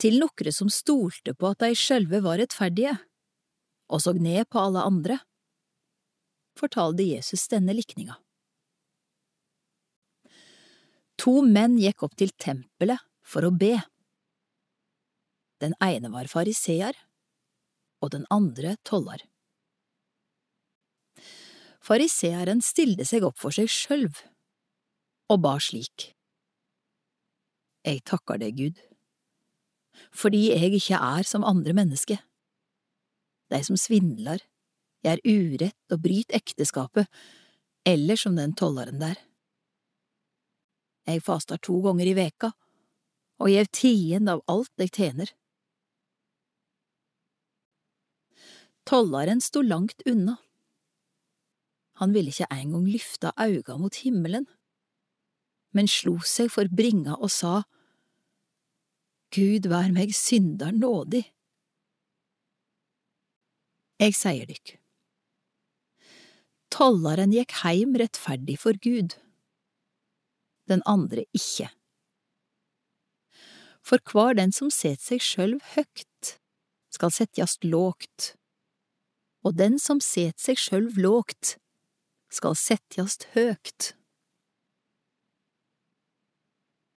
til nokre som stolte på at dei sjølve var rettferdige, og såg ned på alle andre, fortalte Jesus denne likninga. To menn gikk opp til tempelet for å be. Den ene var fariseer, og den andre toller. Fariseeren stilte seg opp for seg sjølv og ba slik. Jeg takker deg, Gud, fordi jeg ikke er som andre mennesker, de som svindler, gjør urett og bryter ekteskapet, eller som den tolleren der. Jeg faster to ganger i veka og gjev tiende av alt jeg tjener. Tolleren sto langt unna. Han ville ikke engang løfte auga mot himmelen, men slo seg for bringa og sa, Gud vær meg synder nådig. Eg seier dykk. Tollaren gikk heim rettferdig for Gud, den andre ikke. For hver den som set seg sjølv høgt, skal setjast lågt, og den som set seg sjølv lågt, skal setjast høgt.